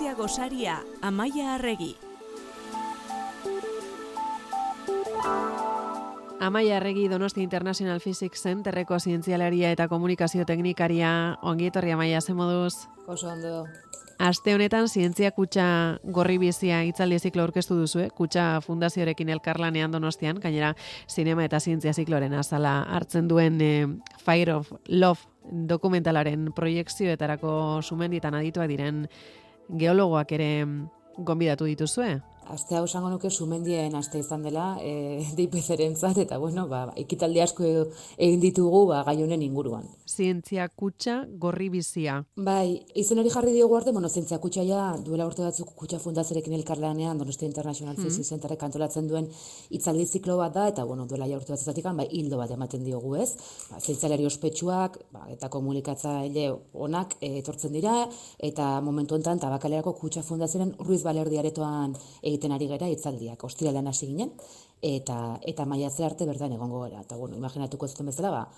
zientzia gosaria, Amaia Arregi. Amaia Arregi Donosti International Physics Centerreko zientzialaria eta komunikazio teknikaria ongi etorri Amaia ze moduz. Oso ondo. Aste honetan zientzia kutsa gorri bizia itzaldi ziklo aurkeztu duzu, eh? kutsa fundazioarekin elkarlanean Donostian, gainera sinema eta zientzia zikloren azala hartzen duen eh, Fire of Love dokumentalaren proiektzioetarako sumendietan adituak diren geologoak ere gonbidatu dituzue. Aste hau esango nuke sumendien aste izan dela, e, DIPZ-eren eta bueno, ba, ekitaldi asko egin ditugu ba, gai honen inguruan. Zientzia kutsa gorri bizia. Bai, izen hori jarri diogu arte, bueno, zientzia kutsa ja, duela urte batzuk kutsa fundazerekin elkarlanean, Donostia International mm -hmm. Centerrek antolatzen duen itzaldi ziklo bat da, eta bueno, duela ja urte batzatik, bai, hildo bat ematen diogu ez. Ba, zientzialari ospetsuak, ba, eta komunikatzaile onak e, etortzen dira, eta momentu enten, tabakalerako kutsa fundazioen Ruiz Balerdi aretoan egiten ari gara itzaldiak, ostiralean hasi ginen, eta eta maiatze arte bertan egongo gara. Eta bueno, imaginatuko zuten bezala, ba,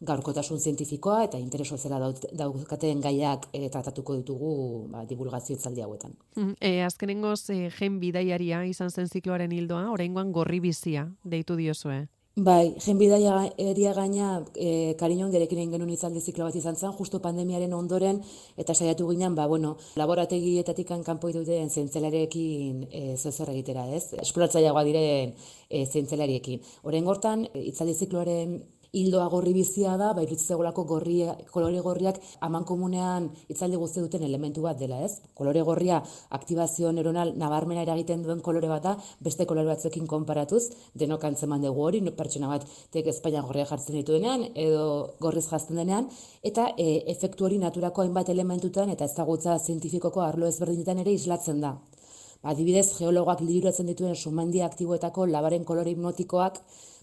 gaurkotasun zientifikoa eta interes soziala daukaten gaiak e, tratatuko ditugu ba, divulgazio itzaldi hauetan. E, azkenengoz, e, gen bidaiaria izan zen zikloaren hildoa, oraingoan gorri bizia deitu diozue. Bai, jenbidaia eria gaina e, kariñon gerekin egin genuen izaldi ziklo bat izan zen, justo pandemiaren ondoren, eta saiatu ginen, ba, bueno, laborategietatik kanpo iduten zentzelarekin e, zezer egitera, ez? Esploratzaiagoa diren e, zentzelariekin. Horen gortan, itzaldi zikloaren hildoa gorri bizia da, bai zegoelako gorria, kolore gorriak aman komunean itzaldi guzti duten elementu bat dela, ez? Kolore gorria aktibazio neuronal nabarmena eragiten duen kolore bat da, beste kolore batzuekin konparatuz, denok antzeman dugu hori, pertsona bat tek Espainia gorria jartzen dituenean, edo gorriz jazten denean, eta e, efektu hori naturako hainbat elementutan eta ezagutza zientifikoko arlo ezberdinetan ere islatzen da. Adibidez, geologoak liburatzen dituen sumendia aktiboetako labaren kolore hipnotikoak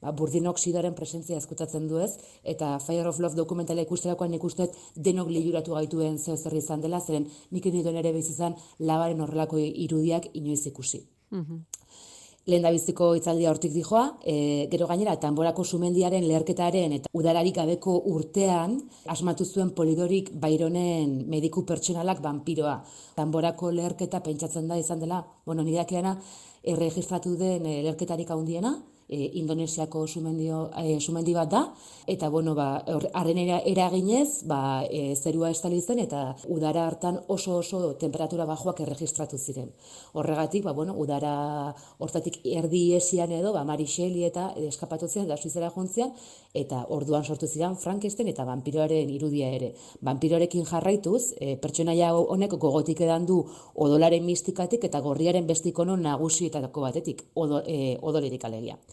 ba, burdin oksidaren presentzia ezkutatzen du ez, eta Fire of Love dokumentala ikusterakoan nik uste denok liuratu gaituen zeo zer izan dela, zeren nik nituen ere izan labaren horrelako irudiak inoiz ikusi. Mm Lehen da biziko itzaldia hortik dijoa, e, gero gainera, tamborako sumendiaren leherketaren eta udararik gabeko urtean, asmatu zuen polidorik baironen mediku pertsonalak vampiroa. Tamborako leherketa pentsatzen da izan dela, bueno, nidakeana, erregistratu den e, leherketarik handiena, e, Indonesiako sumendio, e, sumendi bat da, eta bueno, ba, arren eraginez, ba, e, zerua estali zen, eta udara hartan oso oso temperatura bajoak erregistratu ziren. Horregatik, ba, bueno, udara hortatik erdi esian edo, ba, Marixeli eta eskapatu ziren, da suizera jontzian, eta orduan sortu ziren Frankenstein eta vampiroaren irudia ere. Vampiroarekin jarraituz, e, pertsonaia honek gogotik edan du odolaren mistikatik eta gorriaren bestikono nagusietako batetik, odo, e, odolerik alegia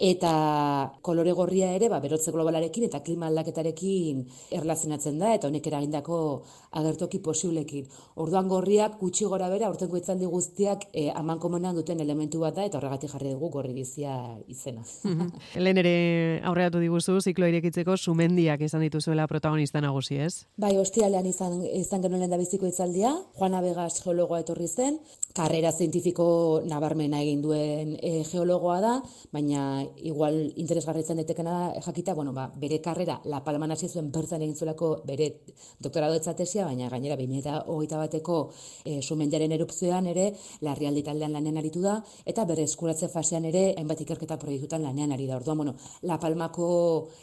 eta kolore gorria ere ba, berotze globalarekin eta klima aldaketarekin erlazionatzen da, eta honek eragindako agertoki posiblekin. Orduan gorriak gutxi gora bera, ortengo itzaldi guztiak e, aman komonean duten elementu bat da, eta horregatik jarri dugu gorri bizia izena. Helen ere aurreatu diguzu, ziklo irekitzeko sumendiak izan dituzuela protagonista nagusi, ez? Bai, hostialean izan, izan genuen lehen da biziko itzaldia, Juana Vegas geologoa etorri zen, karrera zientifiko nabarmena egin duen e, geologoa da, baina igual interesgarritzen daitekena da jakita, bueno, ba, bere karrera La Palman hasi zuen bertan egin zuelako bere doktorado etzatesia, baina gainera 2021 bateko e, sumendiaren erupzioan ere larrialdi taldean lanean aritu da eta bere eskuratze fasean ere hainbat ikerketa proiektutan lanean ari da. Orduan, bueno, La Palmako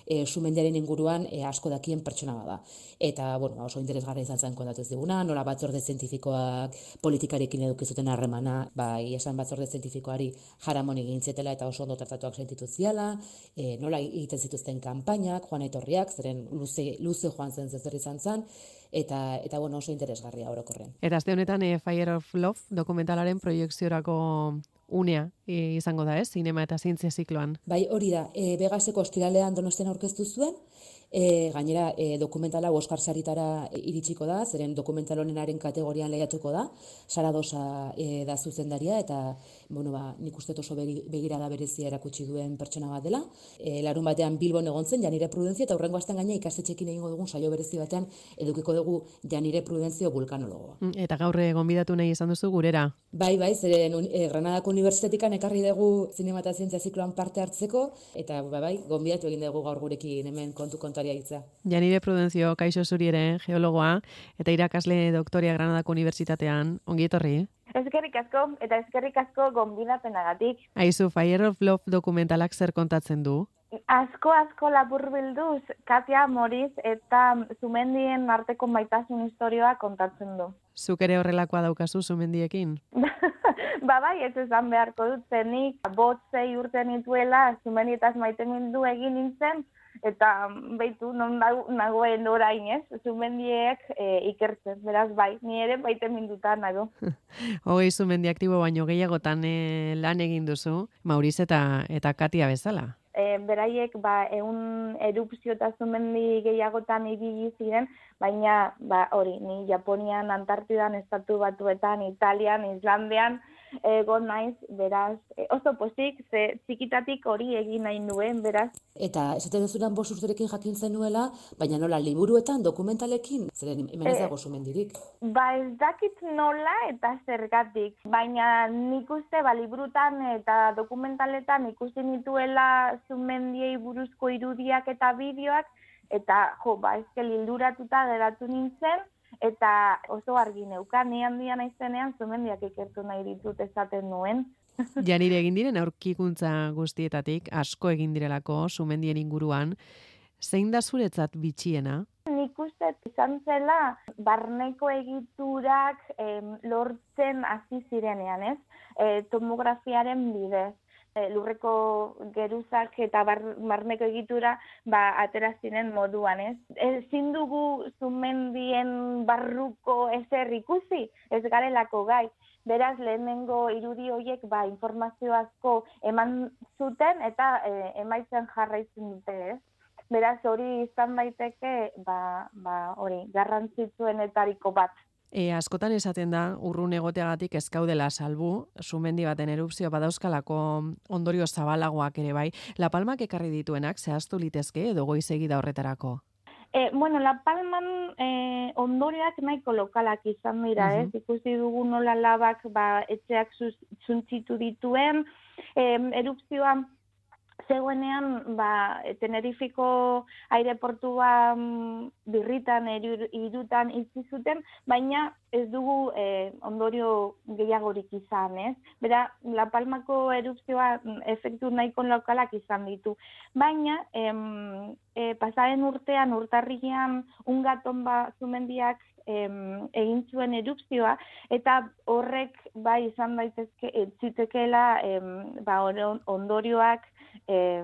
e, sumendiaren inguruan e, asko dakien pertsona bada. Eta, bueno, oso interesgarri izan zen kontatu ez diguna, nola batzorde zientifikoak politikarekin edukizuten harremana, bai, esan batzorde zientifikoari jaramon egin eta oso ondo tratatuak sentitu ziala, e, nola egiten zituzten kanpainak, joan etorriak, zeren luze, luze joan zen zezer izan zen, eta, eta bueno, oso interesgarria orokorren. Eta azte honetan, e, Fire of Love dokumentalaren proiekziorako unea e, izango da, ez? Zinema eta zientzia zikloan. Bai, hori da. E, Begaseko ostiralean donosten aurkeztu zuen, E, gainera, e, dokumentala Oscar Saritara iritsiko da, zeren dokumental honenaren kategorian lehiatuko da, Sara Dosa e, da zuzendaria, eta bueno, ba, nik uste oso begira da berezia erakutsi duen pertsona bat dela. E, larun batean Bilbon egon zen, Janire Prudentzio, eta horrengo azten gaina ikastetxekin egingo dugun saio berezi batean edukiko dugu Janire Prudentzio vulkanologoa. Mm, eta gaur gonbidatu nahi izan duzu gurera? Bai, bai, zeren e, Granadako Unibertsitetikan ekarri dugu zinema eta zientzia zikloan parte hartzeko, eta bai, bai, gonbidatu egin dugu gaur gurekin hemen kontu kontu notaria hitza. Janire Prudentzio, kaixo zuri ere, geologoa, eta irakasle doktoria Granadako Unibertsitatean, ongi etorri? Ezkerrik asko, eta ezkerrik asko gombinapenagatik. Aizu, Fire of Love dokumentalak zer kontatzen du? Asko asko labur bilduz, Katia Moriz eta Zumendien arteko maitasun historioa kontatzen du. Zuk ere horrelakoa daukazu Zumendiekin? ba bai, ez esan beharko dut zenik, botzei urten nituela, Zumendietaz maite mindu egin nintzen, eta baitu non nagoen orain ez, Zumendiek e, ikertzen, beraz bai, ni ere baite minduta nago. Hogei Zumendi aktibo baino gehiagotan e, lan egin duzu, Mauriz eta, eta Katia bezala. E, beraiek ba ehun erupzio eta zumendi gehiagotan ibili ziren, baina ba hori, ni Japonian, Antartidan, Estatu Batuetan, Italian, Islandean, egon naiz, beraz, e, oso pozik, ze txikitatik hori egin nahi nuen, beraz. Eta esaten duzunan bos urterekin jakin zenuela, baina nola liburuetan, dokumentalekin, zeren hemen ez e, dago sumendirik. Ba ez dakit nola eta zergatik, baina nik uste, ba, liburutan eta dokumentaletan ikusi nituela sumendiei buruzko irudiak eta bideoak, eta jo, ba, ezke lilduratuta geratu nintzen, eta oso argi neukan, ni handia naizenean zumendiak ikertu nahi ditut esaten nuen. Janire egin diren aurkikuntza guztietatik, asko egin direlako sumendien inguruan, zein da zuretzat bitxiena? Nik uste izan zela barneko egiturak lortzen hasi zirenean, ez? E, tomografiaren bidez. E, lurreko geruzak eta bar, marneko egitura ba, atera ziren moduan, ez? Ezin dugu zumendien barruko ezer ikusi, ez garelako gai. Beraz, lehenengo irudi horiek ba, informazio asko eman zuten eta e, emaitzen jarraitzen dute, ez? Beraz, hori izan daiteke, ba, ba, hori, garrantzitsuen etariko bat. E, askotan esaten da, urrun egoteagatik ezkaudela salbu, sumendi baten erupzio badauzkalako ondorio zabalagoak ere bai. La Palmak ekarri dituenak, zehaztu litezke edo goizegi da horretarako? E, bueno, La Palman e, ondorioak nahiko lokalak izan dira, uh ez? Ikusi dugu nola labak ba, etxeak zuntzitu dituen, e, erupzioa zegoenean ba, Tenerifiko aireportua mm, birritan, irutan itzi zuten, baina ez dugu eh, ondorio gehiagorik izan, ez? Bera, La Palmako erupzioa mm, efektu nahiko lokalak izan ditu. Baina, em, e, pasaren urtean, urtarrian, ungaton ba zumendiak em, egin zuen erupzioa, eta horrek bai izan daitezke, zitekeela ba, ondorioak e,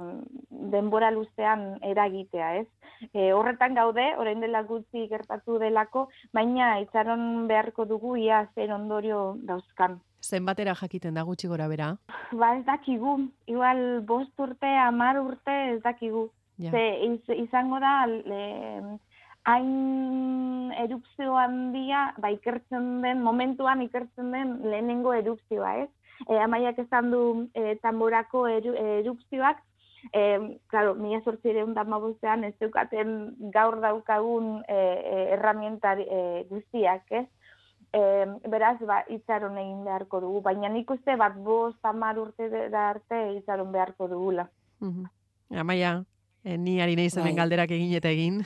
denbora luzean eragitea, ez? E, horretan gaude, orain dela gutxi gertatu delako, baina itxaron beharko dugu ia zer ondorio dauzkan. Zenbatera jakiten da gutxi gora bera? Ba ez dakigu, igual bost urte, amar urte ez dakigu. Ja. Ze, izango da, le, hain erupzio handia, ba ikertzen den, momentuan ikertzen den lehenengo erupzioa, ez? E, amaiak esan du e, tamborako eru, erupzioak, e, claro, mila sortzireun damabuzean ez dukaten gaur daukagun e, e, erramienta e, guztiak, ez? E, beraz, ba, itzaron egin beharko dugu, baina nik uste bat bost tamar urte da arte itzaron beharko dugula. Mm Amaia, ni harina izanen bai. galderak egin eta egin.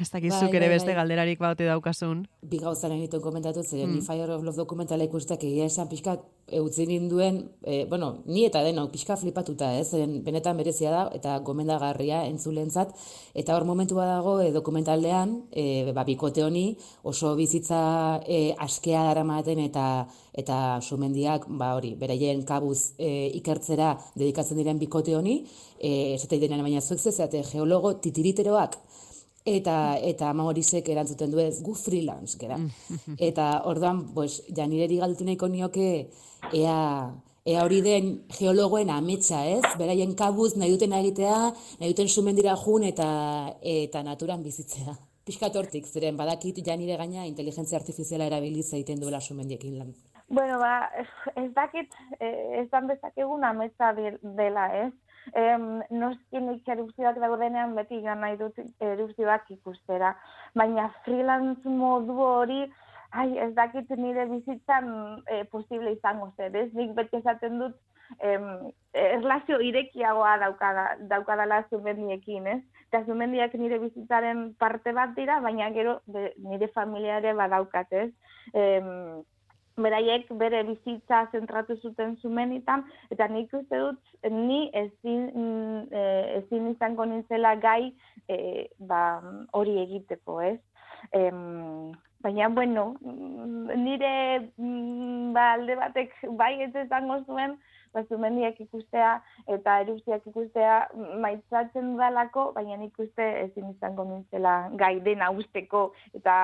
Ez dakizuk bai, ere bai, beste bai. galderarik baute daukasun. Bi gauzaren egiten komentatu, zer mm. ni Fire of Love dokumentala ikustak egia esan pixka eutzen ninduen, e, bueno, ni eta denok pixka flipatuta, ez, zen benetan berezia da, eta gomendagarria entzulentzat, eta hor momentu dago e, dokumentaldean, e, ba, bikote honi oso bizitza e, askea daramaten eta eta sumendiak, ba hori, beraien kabuz e, ikertzera dedikatzen diren bikote honi, e, esate denean baina zuek zezate geologo titiriteroak, eta eta Mamorisek erantzuten du ez gu freelance gera. Mm. eta orduan pues Janireri galtu nahiko nioke ea ea hori den geologoen ametsa, ez? Beraien kabuz nahi duten egitea, nahi duten sumendira jun eta eta naturan bizitzea. Piskat hortik, ziren badakit Janire gaina inteligentzia artifiziala erabiliz egiten duela sumendiekin lan. Bueno, ba, ez dakit, eh, ez dan bezakegun ametsa dela, ez? Em, noskinik erupzioak daudenean beti joan nahi dut erupzioak ikustera. Baina freelance modu hori, ai, ez dakit nire bizitzan e, posible izango zer, ez? Nik beti esaten dut, em, erlazio irekiagoa daukada, daukadala zumendiekin, ez? Eta zumendiak nire bizitzaren parte bat dira, baina gero nire familiare badaukat, ez? Em, beraiek bere bizitza zentratu zuten zumenitan, eta nik uste dut, ni ezin, e, ezin izango nintzela gai e, ba, hori egiteko, ez? Em, baina, bueno, nire mm, ba, alde batek bai ez ezango zuen, bazumendiak ikustea eta erupziak ikustea maitzatzen dalako, baina nik uste ezin izango nintzela gai dena usteko eta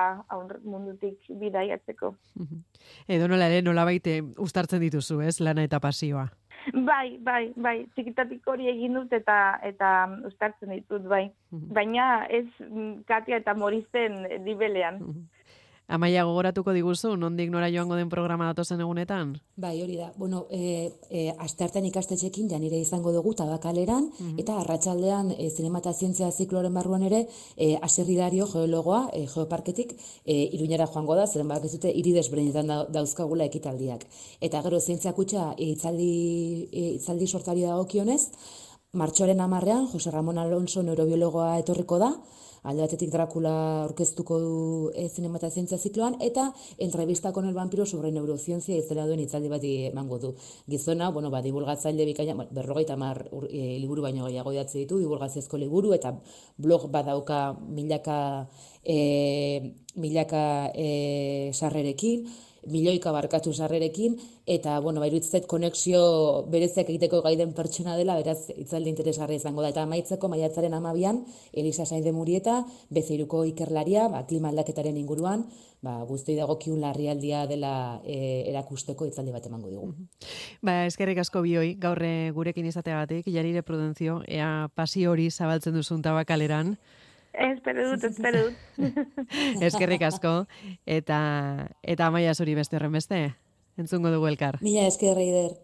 mundutik bidaiatzeko. Edo nola ere, nola baite ustartzen dituzu, ez, lana eta pasioa? Bai, bai, bai, txikitatik hori egin dut eta eta ustartzen ditut, bai. Baina ez mm, Katia eta Moristen dibelean. Amaia gogoratuko diguzu, nondik nora joango den programa datozen egunetan? Bai, hori da. Bueno, e, e, asteartan ikastetxekin janire izango dugu tabakaleran, mhm. eta arratsaldean e, zinema eta zientzia zikloren barruan ere, e, aserri dario geologoa, e, geoparketik, e, iruñera joango da, zeren bak ez dute irides da, dauzkagula ekitaldiak. Eta gero zientzia kutsa e, itzaldi, e, itzaldi sortari dagokionez, martxoaren amarrean, Jose Ramon Alonso neurobiologoa etorriko da, alde batetik Dracula orkestuko du e, zinema eta zientzia zikloan, eta entrevista con el vampiro sobre neurociencia izela duen itzaldi bat emango du. Gizona, bueno, ba, divulgatzaile bikaina, berrogeita mar e, liburu baino gehiago idatzi ditu, divulgaziozko liburu, eta blog badauka milaka, e, milaka e, sarrerekin, milioika barkatu sarrerekin, eta, bueno, bairu itzet, konexio bereziak egiteko gaiden pertsona dela, beraz, itzalde interesgarri izango da. Eta amaitzeko, maiatzaren amabian, Elisa Sainde Murieta, bezeiruko ikerlaria, ba, klima aldaketaren inguruan, ba, guzti dago larrialdia dela e, erakusteko itzaldi bat emango dugu. Ba, eskerrik asko bioi, gaurre gurekin izateagatik, jarire prudentzio, ea pasi hori zabaltzen duzun tabakaleran, Espero dut, espero dut. Eskerrik asko, eta, eta amaia zuri beste horren beste, entzungo dugu elkar. Mila eskerri der.